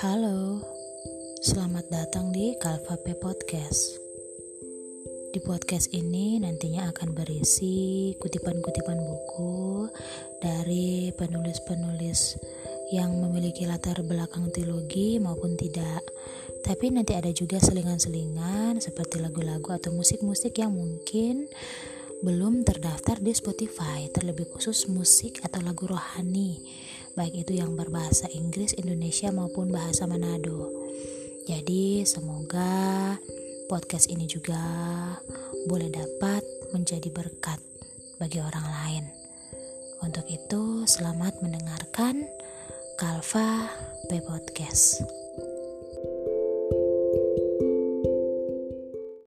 Halo, selamat datang di Kalva P Podcast. Di podcast ini nantinya akan berisi kutipan-kutipan buku dari penulis-penulis yang memiliki latar belakang teologi maupun tidak. Tapi nanti ada juga selingan-selingan seperti lagu-lagu atau musik-musik yang mungkin belum terdaftar di Spotify, terlebih khusus musik atau lagu rohani, baik itu yang berbahasa Inggris, Indonesia maupun bahasa Manado. Jadi, semoga podcast ini juga boleh dapat menjadi berkat bagi orang lain. Untuk itu, selamat mendengarkan Kalva P Podcast.